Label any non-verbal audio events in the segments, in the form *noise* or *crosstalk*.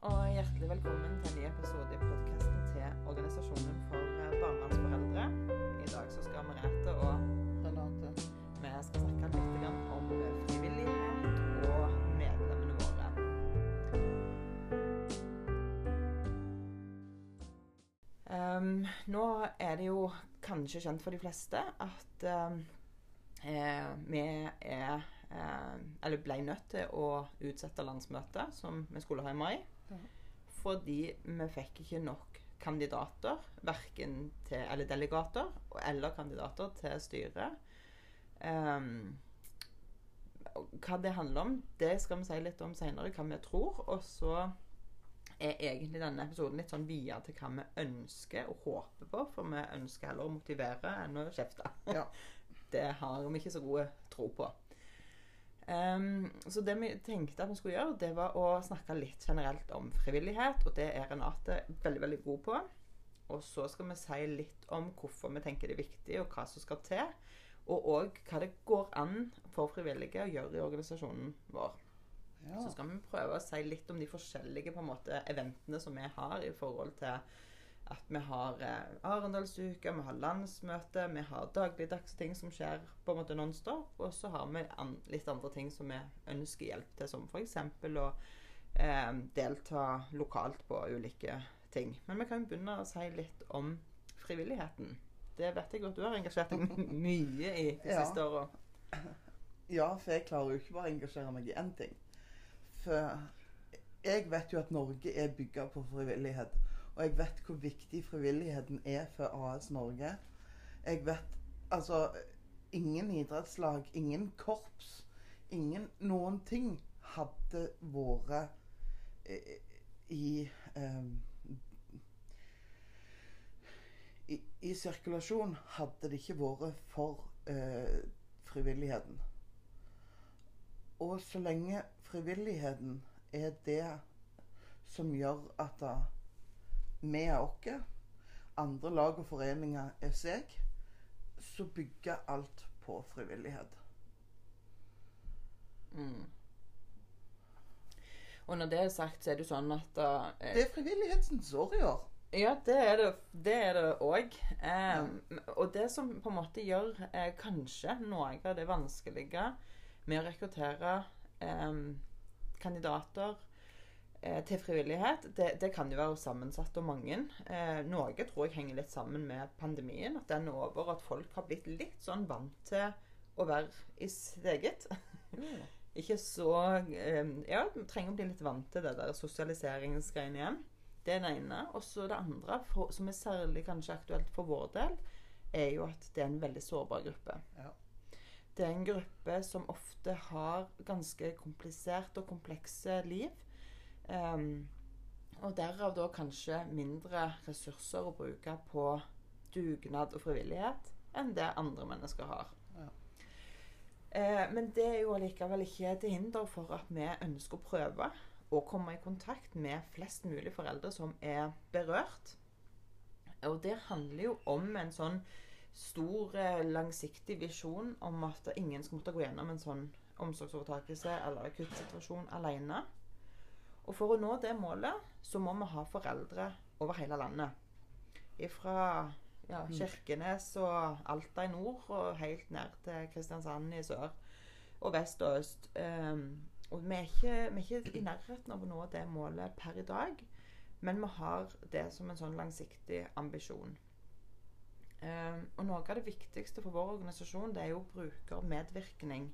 og hjertelig velkommen til en ny episode i podkasten til Organisasjonen for eh, barnevernsforeldre. I dag så skal Merete og Renate vi skal snakke litt om eh, frivillighet og medlemmene våre. Um, nå er det jo kanskje kjent for de fleste at um, eh, vi er Eller ble nødt til å utsette landsmøtet, som vi skulle ha i mai. Fordi vi fikk ikke nok kandidater, verken til Eller delegater eller kandidater til styret. Um, hva det handler om, det skal vi si litt om seinere, hva vi tror. Og så er egentlig denne episoden litt sånn via til hva vi ønsker og håper på. For vi ønsker heller å motivere enn å kjefte. Ja. *laughs* Det har vi ikke så gode tro på. Ehm, så det vi tenkte at vi skulle gjøre, det var å snakke litt generelt om frivillighet. Og det er Renate veldig, veldig god på. Og så skal vi si litt om hvorfor vi tenker det er viktig, og hva som skal til. Og òg hva det går an for frivillige å gjøre i organisasjonen vår. Ja. Så skal vi prøve å si litt om de forskjellige måte, eventene som vi har i forhold til at vi har eh, Arendalsuka, vi har landsmøte, vi har dagligdagse ting som skjer på en måte nonstop. Og så har vi an litt andre ting som vi ønsker hjelp til, som f.eks. å eh, delta lokalt på ulike ting. Men vi kan jo begynne å si litt om frivilligheten. Det vet jeg godt du har engasjert deg *laughs* mye i de Ja. siste åra. ja, for jeg klarer jo ikke bare å engasjere meg i én ting. For jeg vet jo at Norge er bygga på frivillighet. Og jeg vet hvor viktig frivilligheten er for AS Norge. Jeg vet altså Ingen idrettslag, ingen korps, ingen noen ting hadde vært eh, i eh, i, I sirkulasjon hadde det ikke vært for eh, frivilligheten. Og så lenge frivilligheten er det som gjør at da, vi er oss, andre lag og foreninger er seg, så bygger alt på frivillighet. Mm. Og når det er sagt, så er det jo sånn at eh, Det er frivillighetens år i år. Ja, det er det det er det òg. Eh, Og det som på en måte gjør eh, kanskje noe av det vanskelige med å rekruttere eh, kandidater til frivillighet, det, det kan jo være sammensatt og mange. Eh, noe tror jeg henger litt sammen med pandemien. At den er over, at folk har blitt litt sånn vant til å være i sitt eget. *laughs* Ikke så eh, Ja, vi trenger å bli litt vant til det der sosialiseringsgreiene igjen. Det er det ene. Og så det andre, for, som er særlig kanskje aktuelt for vår del, er jo at det er en veldig sårbar gruppe. Ja. Det er en gruppe som ofte har ganske kompliserte og komplekse liv. Ehm, og derav da kanskje mindre ressurser å bruke på dugnad og frivillighet enn det andre mennesker har. Ja. Eh, men det er jo allikevel ikke til hinder for at vi ønsker å prøve å komme i kontakt med flest mulig foreldre som er berørt. Og det handler jo om en sånn stor, eh, langsiktig visjon om at ingen skal måtte gå gjennom en sånn omsorgsovertakelse eller akuttsituasjon alene. Og for å nå det målet, så må vi ha foreldre over hele landet. Fra ja, Kirkenes og Alta i nord og helt ned til Kristiansand i sør. Og vest og øst. Um, og vi er, ikke, vi er ikke i nærheten av å nå det målet per i dag, men vi har det som en sånn langsiktig ambisjon. Um, og noe av det viktigste for vår organisasjon, det er jo brukermedvirkning.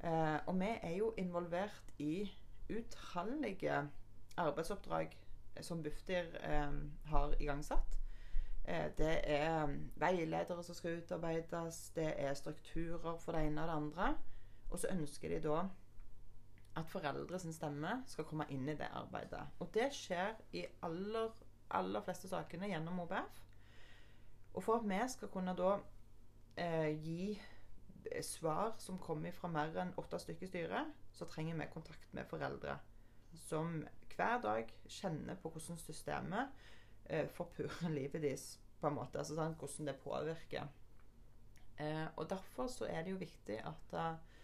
Uh, og vi er jo involvert i utallige arbeidsoppdrag som Bufdir eh, har igangsatt. Eh, Det er um, veiledere som skal utarbeides, det er strukturer for det ene og det andre. Og så ønsker de da at foreldre sin stemme skal komme inn i det arbeidet. Og det skjer i aller, aller fleste sakene gjennom OBF. Og for at vi skal kunne da eh, gi svar som kommer fra mer enn åtte stykker i styret, så trenger vi kontakt med foreldre som hver dag kjenner på hvordan systemet eh, forpurrer livet deres på en måte. Altså sånn, hvordan det påvirker. Eh, og derfor så er det jo viktig at eh,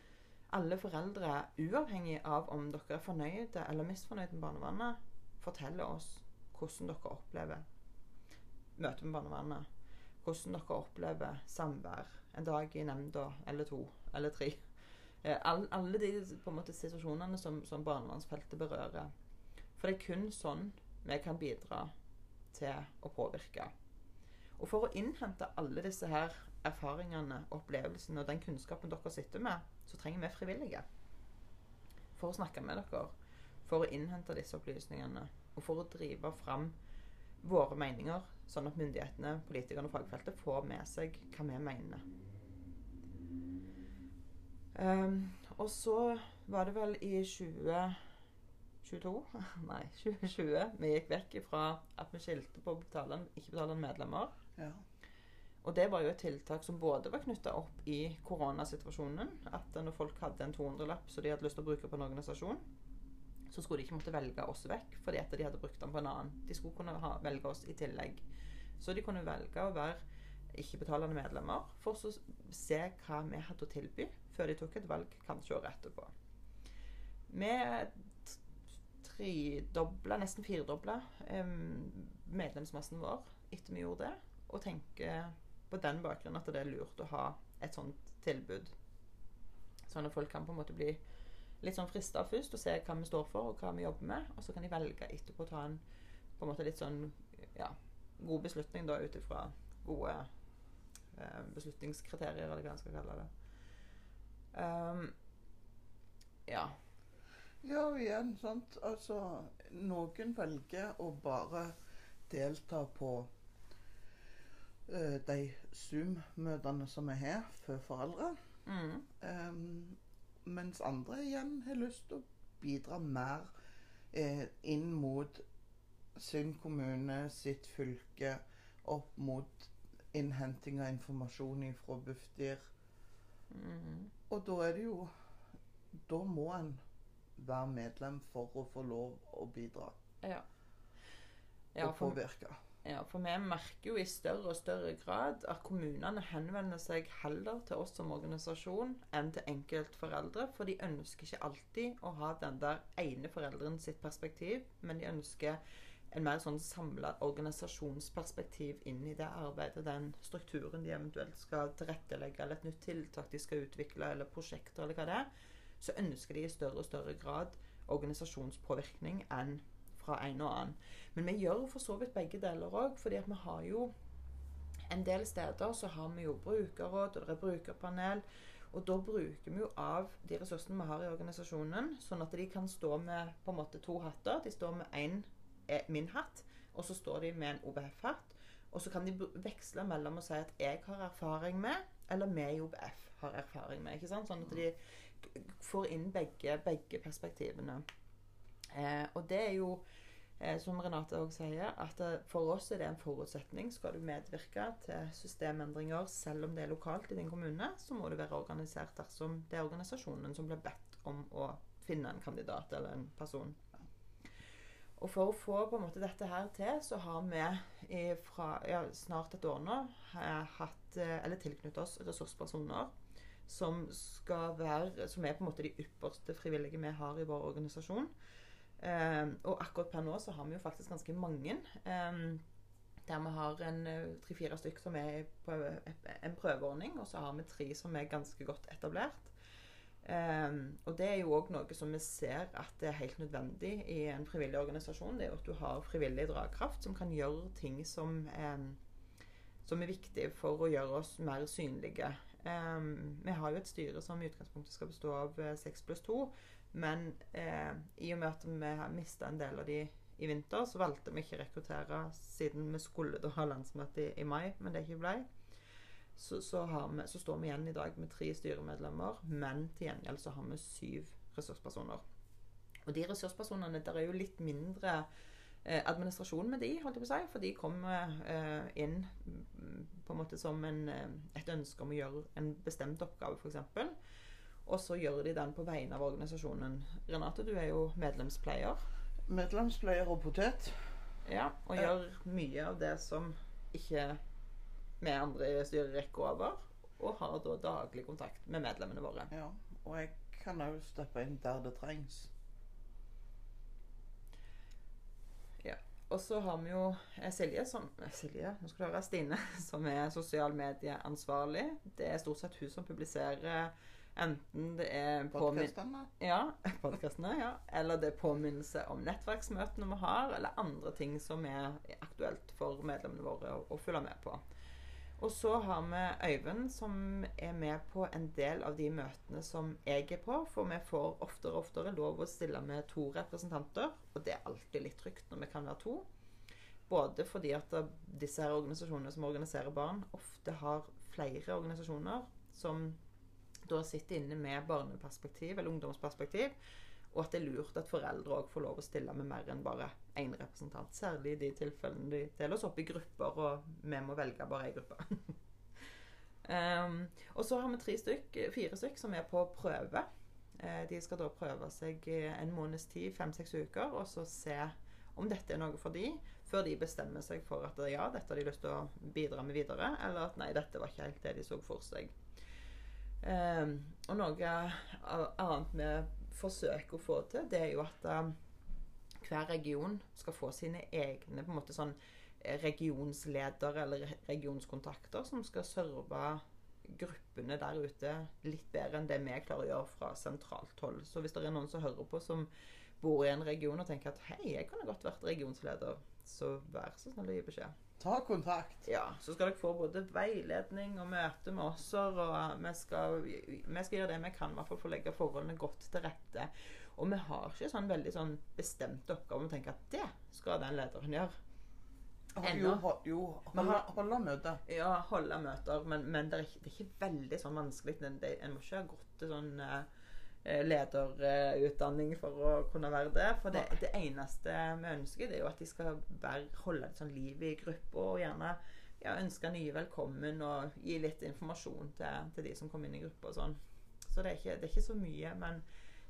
alle foreldre, uavhengig av om dere er fornøyde eller misfornøyde med barnevernet, forteller oss hvordan dere opplever møtet med barnevernet. Hvordan dere opplever samvær en dag i nemnda, eller to, eller tre. Eh, all, alle de måte, situasjonene som, som barnevernsfeltet berører. For det er kun sånn vi kan bidra til å påvirke. Og for å innhente alle disse her erfaringene, opplevelsene og den kunnskapen dere sitter med, så trenger vi frivillige. For å snakke med dere, for å innhente disse opplysningene, og for å drive fram våre meninger, sånn at myndighetene, politikerne og fagfeltet får med seg hva vi mener. Um, og så var det vel i 2022 *laughs* Nei, 2020 vi gikk vekk fra at vi skilte på betale, ikke-betalende medlemmer. Ja. Og det var jo et tiltak som både var knytta opp i koronasituasjonen. At når folk hadde en 200-lapp som de hadde lyst til å bruke på en organisasjon, så skulle de ikke måtte velge oss vekk fordi at de hadde brukt den på en annen. De skulle kunne ha, velge oss i tillegg. Så de kunne velge å være ikke-betalende medlemmer for å se hva vi hadde å tilby, før de tok et valg kanskje året etterpå. Vi tredobla, nesten firedobla, medlemsmassen vår etter vi gjorde det, og tenker på den bakgrunnen at det er lurt å ha et sånt tilbud. Sånn at folk kan på en måte bli litt sånn frista først og se hva vi står for og hva vi jobber med. Og så kan de velge etterpå å ta en på en måte litt sånn ja, god beslutning da ut ifra gode beslutningskriterier, eller hva en skal kalle det. Um, ja. Ja, og igjen, sant. Altså, noen velger å bare delta på uh, de Zoom-møtene som er her for foreldre. Mm. Um, mens andre igjen har lyst til å bidra mer eh, inn mot sin kommune, sitt fylke, opp mot innhenting av informasjon fra Bufdir. Mm. Og da er det jo Da må en være medlem for å få lov å bidra Ja. Ja, og påvirke. ja, for vi merker jo i større og større grad at kommunene henvender seg heller til oss som organisasjon enn til enkeltforeldre, for de ønsker ikke alltid å ha den der ene foreldren sitt perspektiv, men de ønsker en mer sånn samla organisasjonsperspektiv inn i det arbeidet, den strukturen de eventuelt skal tilrettelegge, eller et nytt tiltak de skal utvikle, eller prosjekter, eller hva det er, så ønsker de i større og større grad organisasjonspåvirkning enn fra en og annen. Men vi gjør for så vidt begge deler òg, fordi at vi har jo en del steder så har vi jo brukerråd, og det er brukerpanel. Og da bruker vi jo av de ressursene vi har i organisasjonen, sånn at de kan stå med på en måte to hatter. De står med én min hatt, og så står de med en OBF-hatt. Og så kan de veksle mellom å si at 'jeg har erfaring med', eller 'vi i OBF har erfaring med'. ikke sant? Sånn at de får inn begge, begge perspektivene. Eh, og det er jo, eh, som Renate også sier, at eh, for oss er det en forutsetning. Skal du medvirke til systemendringer selv om det er lokalt i din kommune, så må du være organisert dersom det er organisasjonen som blir bedt om å finne en kandidat eller en person. Og for å få på en måte dette her til, så har vi fra ja, snart et år nå eh, hatt, eh, eller tilknyttet oss ressurspersoner som skal være Som er på en måte de ypperste frivillige vi har i vår organisasjon. Eh, og akkurat per nå så har vi jo faktisk ganske mange. Eh, der vi har en eh, tre-fire stykk som er på en prøveordning, og så har vi tre som er ganske godt etablert. Um, og det er jo òg noe som vi ser at det er helt nødvendig i en frivillig organisasjon. Det er jo at du har frivillig dragkraft som kan gjøre ting som, um, som er viktig for å gjøre oss mer synlige. Um, vi har jo et styre som i utgangspunktet skal bestå av eh, seks pluss to. Men uh, i og med at vi har mista en del av de i vinter, så valgte vi ikke å rekruttere siden vi skulle da ha landsmøte i, i mai, men det ikke ble så, så, har vi, så står vi igjen i dag med tre styremedlemmer, men til gjengjeld så har vi syv ressurspersoner. Og de ressurspersonene, der er jo litt mindre eh, administrasjon med de, holdt jeg på å si, for de kommer eh, inn på en måte som en, eh, et ønske om å gjøre en bestemt oppgave, f.eks. Og så gjør de den på vegne av organisasjonen. Renate, du er jo medlemspleier. Medlemspleier og potet. Ja, og gjør mye av det som ikke vi andre i styret rekker over. Og har da daglig kontakt med medlemmene våre. Ja. Og jeg kan òg steppe inn der det trengs. Ja. og så har vi jo Silje, som Silje, nå skal du høre, Stine, *laughs* som er sosialmedieansvarlig. Det er stort sett hun som publiserer enten det er Podkastene? Ja, *laughs* podcastene, ja. Eller det er påminnelse om nettverksmøtene vi har, eller andre ting som er aktuelt for medlemmene våre å, å følge med på. Og så har vi Øyvind, som er med på en del av de møtene som jeg er på. For vi får oftere og oftere lov å stille med to representanter. Og det er alltid litt trygt når vi kan være to. Både fordi at disse her organisasjonene som organiserer barn, ofte har flere organisasjoner som da sitter inne med barneperspektiv eller ungdomsperspektiv. Og at det er lurt at foreldre òg får lov å stille med mer enn bare én representant. Særlig i de tilfellene de deler oss opp i grupper, og vi må velge bare én gruppe. um, *laughs* og så har vi tre stykk, fire stykk som er på prøve. Eh, de skal da prøve seg en måneds tid, fem-seks uker, og så se om dette er noe for de, før de bestemmer seg for at ja, dette har de lyst til å bidra med videre, eller at nei, dette var ikke helt det de så for seg. Um, og noe annet vi forsøker å få til, det er jo at um, hver region skal få sine egne på en måte sånn eh, regionsledere eller regionskontakter som skal serve gruppene der ute litt bedre enn det vi klarer å gjøre fra sentralt hold. Så hvis det er noen som hører på som bor i en region og tenker at hei, jeg kunne godt vært regionsleder, så vær så snill å gi beskjed. Ta kontakt. Ja, så skal dere få både veiledning og møte med oss, og vi skal, vi skal gjøre det vi kan i hvert fall for å legge forholdene godt til rette. Og vi har ikke sånn veldig sånn bestemte oppgaver om å tenke at det skal den lederen gjøre. Ennå. Jo, jo holde, møter. holde. Ja, holde møter, men, men det, er ikke, det er ikke veldig sånn vanskelig. En må ikke ha gått til sånn eh, lederutdanning for å kunne være det. For det, det eneste vi ønsker, det er jo at de skal være, holde et sånn liv i gruppa, og gjerne ja, ønske nye velkommen og gi litt informasjon til, til de som kommer inn i gruppa og sånn. Så det er, ikke, det er ikke så mye, men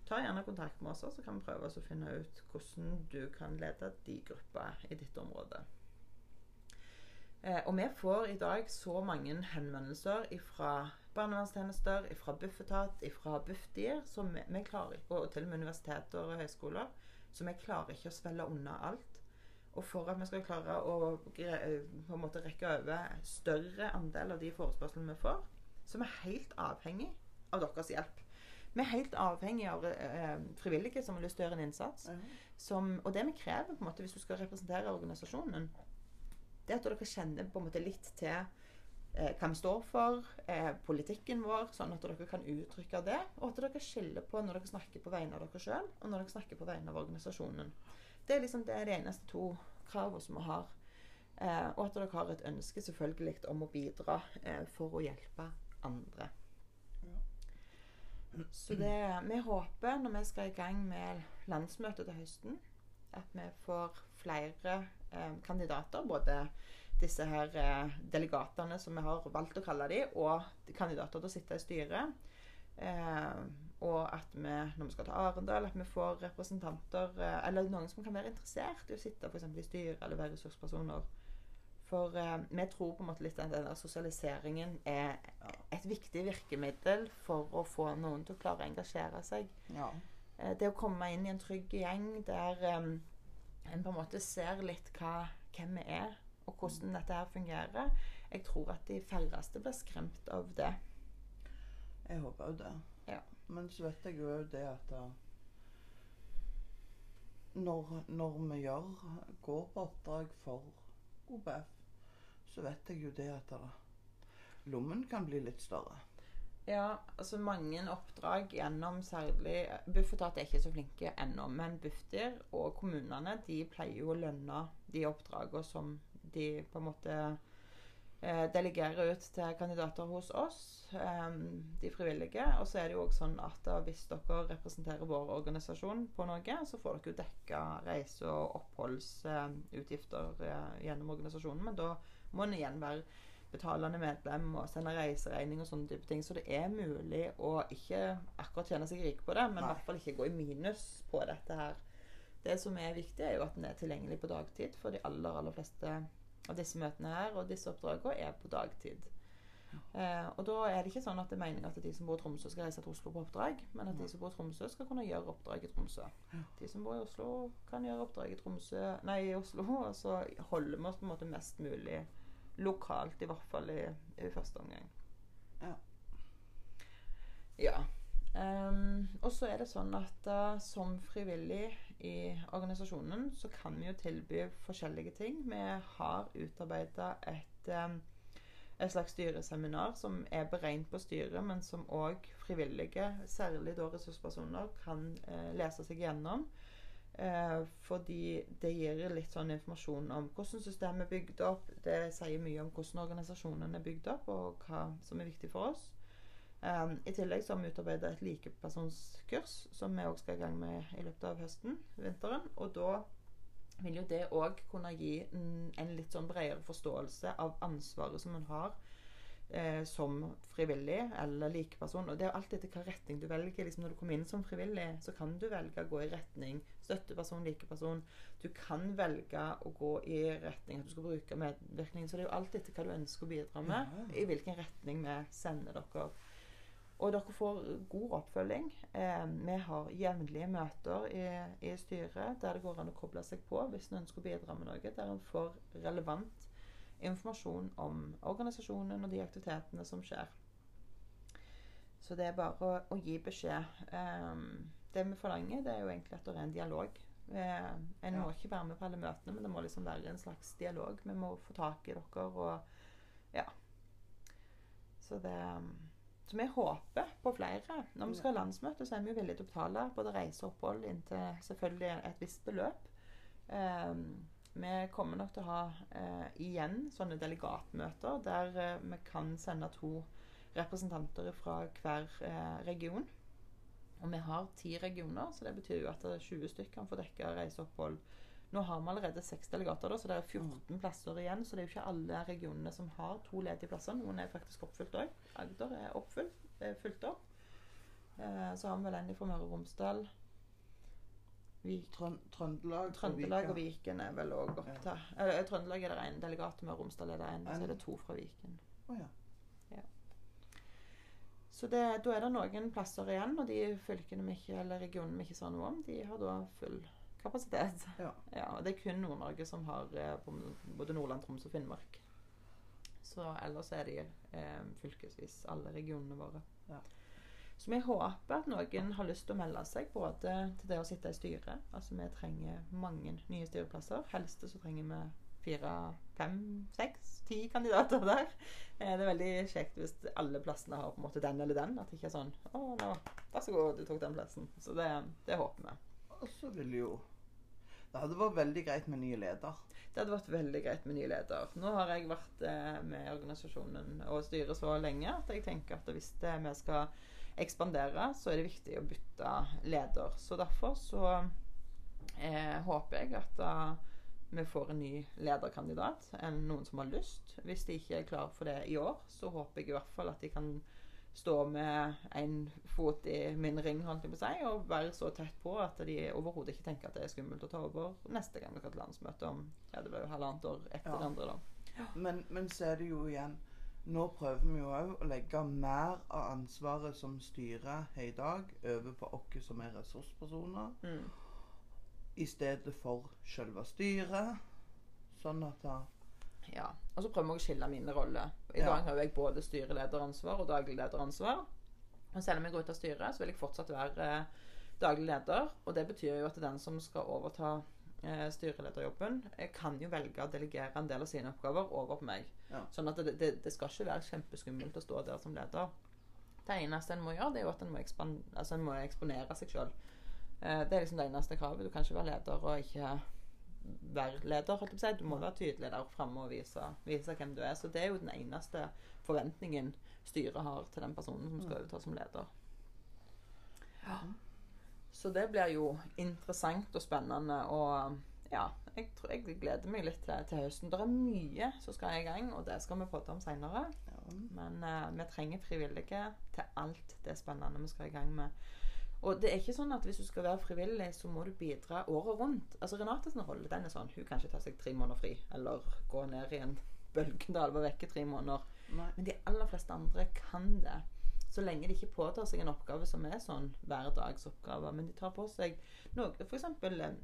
ta gjerne kontakt med oss, så kan vi prøve å finne ut hvordan du kan lede de gruppa i ditt område. Eh, og vi får i dag så mange henvendelser fra barnevernstjenester, fra Bufetat, fra Bufdir, så vi, vi klarer ikke, og til og med universiteter og høyskoler, så vi klarer ikke å svelle unna alt. Og for at vi skal klare å eh, på en måte rekke over større andel av de forespørslene vi får, så vi er helt avhengig av deres hjelp. Vi er helt avhengig av eh, frivillige som har lyst til å gjøre en innsats. Som, og det vi krever på en måte hvis du skal representere organisasjonen, det er at dere kjenner på en måte litt til hva vi står for, eh, politikken vår, sånn at dere kan uttrykke det. Og at dere skiller på når dere snakker på vegne av dere sjøl, og når dere snakker på vegne av organisasjonen. Det er liksom det, er de eneste to kravene som vi har. Eh, og at dere har et ønske selvfølgelig om å bidra eh, for å hjelpe andre. Så det, vi håper, når vi skal i gang med landsmøtet til høsten, at vi får flere eh, kandidater. Både disse her eh, delegatene, som vi har valgt å kalle de, og kandidater til å sitte i styret. Eh, og at vi, når vi skal til Arendal, at vi får representanter eh, Eller noen som kan være interessert i å sitte for i styret eller være ressurspersoner. For eh, vi tror på en måte litt at denne sosialiseringen er et viktig virkemiddel for å få noen til å klare å engasjere seg. Ja. Eh, Det å komme inn i en trygg gjeng der em, en på en måte ser litt hva, hvem vi er, og hvordan dette her fungerer. Jeg tror at de færreste blir skremt av det. Jeg håper jo det. Ja. Men så vet jeg jo det at da, når, når vi gjør, går på oppdrag for OBF, så vet jeg jo det at da, lommen kan bli litt større. Ja, altså mange oppdrag gjennom særlig Bufetat er ikke så flinke ennå, men Bufdir og kommunene de pleier jo å lønne de oppdragene som de på en måte eh, delegerer ut til kandidater hos oss, eh, de frivillige. Og så er det jo også sånn at da, hvis dere representerer vår organisasjon på noe, så får dere jo dekka reise- og oppholdsutgifter eh, gjennom organisasjonen, men da må en igjen være betalende medlem og sende reiseregning og sånne type ting. Så det er mulig å ikke akkurat tjene seg rik på det, men i hvert fall ikke gå i minus på dette her. Det som er viktig, er jo at den er tilgjengelig på dagtid, for de aller, aller fleste av disse møtene her og disse oppdragene er på dagtid. Eh, og da er det ikke sånn at det er meningen at de som bor i Tromsø skal reise til Oslo på oppdrag, men at de som bor i Tromsø skal kunne gjøre oppdrag i Tromsø. De som bor i Oslo kan gjøre oppdrag i Tromsø, nei, i Oslo, *laughs* og så holder vi oss på en måte mest mulig lokalt, i hvert fall i, i første omgang. Ja. Ja. Um, og så er det sånn at uh, som frivillig i organisasjonen så kan vi jo tilby forskjellige ting. Vi har utarbeida et, et slags styreseminar som er beregnet på styret, men som òg frivillige, særlig da ressurspersoner, kan eh, lese seg gjennom. Eh, fordi det gir litt sånn informasjon om hvordan systemet er bygd opp. Det sier mye om hvordan organisasjonen er bygd opp, og hva som er viktig for oss. Um, I tillegg så har vi utarbeida et likepersonskurs som vi òg skal i gang med i løpet av høsten, vinteren. Og da vil jo det òg kunne gi en, en litt sånn bredere forståelse av ansvaret som en har eh, som frivillig eller likeperson. Og det er jo alltid etter hva retning du velger. Liksom når du kommer inn som frivillig, så kan du velge å gå i retning støtteperson, likeperson. Du kan velge å gå i retning at du skal bruke medvirkning. Så det er jo alltid etter hva du ønsker å bidra med, Ja. i hvilken retning vi sender dere. Og dere får god oppfølging. Eh, vi har jevnlige møter i, i styret der det går an å koble seg på hvis en ønsker å bidra med noe. Der en får relevant informasjon om organisasjonen og de aktivitetene som skjer. Så det er bare å, å gi beskjed. Eh, det vi forlanger, det er jo egentlig at det er en dialog. Eh, en må ikke være med på alle møtene, men det må liksom være en slags dialog. Vi må få tak i dere og Ja. Så det så vi håper på flere. Når vi skal ha landsmøte, så er vi jo villige til å betale både reise og opphold inntil selvfølgelig et visst beløp. Um, vi kommer nok til å ha uh, igjen sånne delegatmøter der uh, vi kan sende to representanter fra hver uh, region. Og vi har ti regioner, så det betyr jo at eh, 20 stykker kan få dekka reise og opphold. Nå har vi allerede seks delegater, da, så det er 14 plasser igjen. Så det er jo ikke alle regionene som har to ledige plasser. Noen er faktisk oppfylt òg. Agder er oppfylt, er fylt opp. Eh, så har vi vel en fra Møre og Romsdal. Trøndelag, Trøndelag og Viken. Er vel òg opptatt. Eller Trøndelag er det én delegat, Møre og Romsdal er det én. Så er det to fra Viken. Å ja. Så det, da er det noen plasser igjen, og de fylkene vi ikke, eller regionene vi ikke sa noe om, de har da full kapasitet. Ja. *laughs* Ja, og det er kun Nord-Norge som har eh, på både Nordland, Troms og Finnmark. Så ellers er de eh, fylkesvis, alle regionene våre. Ja. Så vi håper at noen har lyst til å melde seg både til det å sitte i styret. Altså vi trenger mange nye styreplasser. Helst så trenger vi fire, fem, seks, ti kandidater der. Eh, det er veldig kjekt hvis alle plassene har på en måte den eller den. At det ikke er sånn Å, nå, vær så god, du tok den plassen. Så det, det håper vi. Og så vil jo Det hadde vært veldig greit med ny leder. Det hadde vært veldig greit med ny leder. Nå har jeg vært eh, med organisasjonen og styret så lenge at jeg tenker at hvis det, vi skal ekspandere, så er det viktig å bytte leder. Så derfor så eh, håper jeg at uh, vi får en ny lederkandidat. En, noen som har lyst. Hvis de ikke er klar for det i år, så håper jeg i hvert fall at de kan stå med en fot i min ring holdt jeg på å si, og være så tett på at de overhodet ikke tenker at det er skummelt å ta over neste gang vi har et landsmøte om ja, det blir jo halvannet år etter Ja. det andre. da. Men, men så er det jo igjen Nå prøver vi jo òg å legge mer av ansvaret som styrer har i dag, over på oss som er ressurspersoner, Mm. i stedet for selve styret. Sånn at da Ja. Og så prøver vi å skille mine roller. I Ja. dag har jeg både styrelederansvar og daglig lederansvar. Og selv om jeg går ut av styret, så vil jeg fortsatt være eh, daglig leder. Og det betyr jo at den som skal overta eh, styrelederjobben, eh, kan jo velge å delegere en del av sine oppgaver over på meg. Ja. Sånn at det, det, det skal ikke være kjempeskummelt å stå der som leder. Det eneste en må gjøre, det er jo at en må, altså en må eksponere seg sjøl. Eh, det er liksom det eneste kravet. Du kan ikke være leder og ikke være leder. holdt jeg på å si. Du må være tydelig der framme og vise, vise hvem du er. Så det er jo den eneste forventningen styret har til den personen som skal overta som leder. Ja. Så det blir jo interessant og spennende. Og ja, jeg, tror, jeg gleder meg litt til, til høsten. Det er mye som skal i gang, og det skal vi prate om seinere. ja, Men uh, vi trenger frivillige til alt det spennende vi skal i gang med. Og det er ikke sånn at hvis du skal være frivillig, så må du bidra året rundt. Altså Renate sin rolle den er sånn hun kan ikke ta seg tre måneder fri, eller gå ned i en bølgedal og være vekke tre måneder. Nei. Men de aller fleste andre kan det. Så lenge de ikke påtar seg en oppgave som er sånn hverdagsoppgave, men de tar på seg noe For eksempel eh,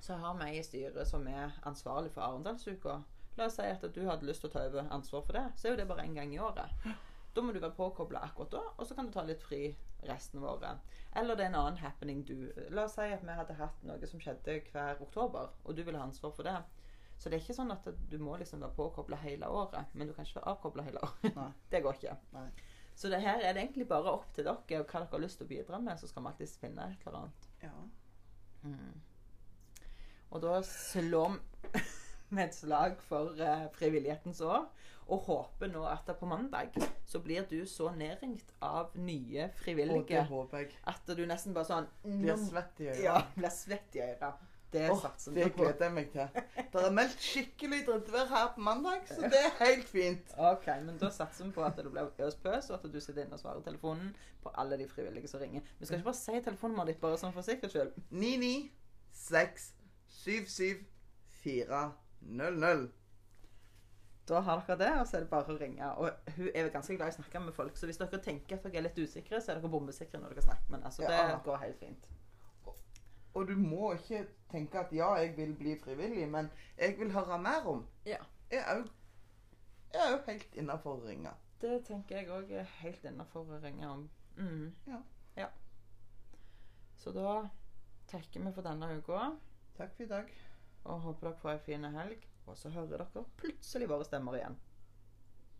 så har vi i styret som er ansvarlig for Arendalsuka. La oss si at du hadde lyst til å ta over ansvar for det, så er jo det bare én gang i året. *laughs* Da må du være påkobla akkurat da, og så kan du ta litt fri resten av året. Eller det er en annen happening du La oss si at vi hadde hatt noe som skjedde hver oktober, og du ville ha ansvar for det. Så det er ikke sånn at du må liksom være påkobla hele året, men du kan ikke være avkobla hele året. Nei. *laughs* Det går ikke. Nei. Så det her er det egentlig bare opp til dere og hva dere har lyst til å bidra med, så skal vi alltid finne et eller annet. Ja. Mm. Og da slår vi *laughs* et slag for eh, frivillighetens år. Og håper nå at på mandag så blir du så nedringt av nye Og det frivillige håper jeg. at du nesten bare sånn Blir svett i øynene. Ja, blir svett i øynene. Det oh, satser det vi på. gleder jeg meg til. Det er meldt skikkelig drittvær her på mandag, så det er helt fint. Ok, men da satser vi på at det blir øspøs, og at du sitter inne og svarer telefonen på alle de frivillige som ringer. Vi skal ikke bare si telefonnummeret ditt bare sånn for sikkerhets skyld. 996774400. Da har dere det, og så er det bare å ringe. Og hun er jo ganske glad i å snakke med folk, så hvis dere tenker at dere er litt usikre, så er dere bombesikre når dere snakker. Men altså, Ja. det går helt fint. Og du må ikke tenke at ja, jeg vil bli frivillig, men jeg vil høre mer om. Ja. Jeg er jo, jeg er jo helt innafor å ringe. Det tenker jeg òg er helt innafor å ringe om. Mm. Ja. ja. Så da takker vi for denne uka, Takk for i dag. og håper dere får ei fin helg. Og så hører dere plutselig våre stemmer igjen.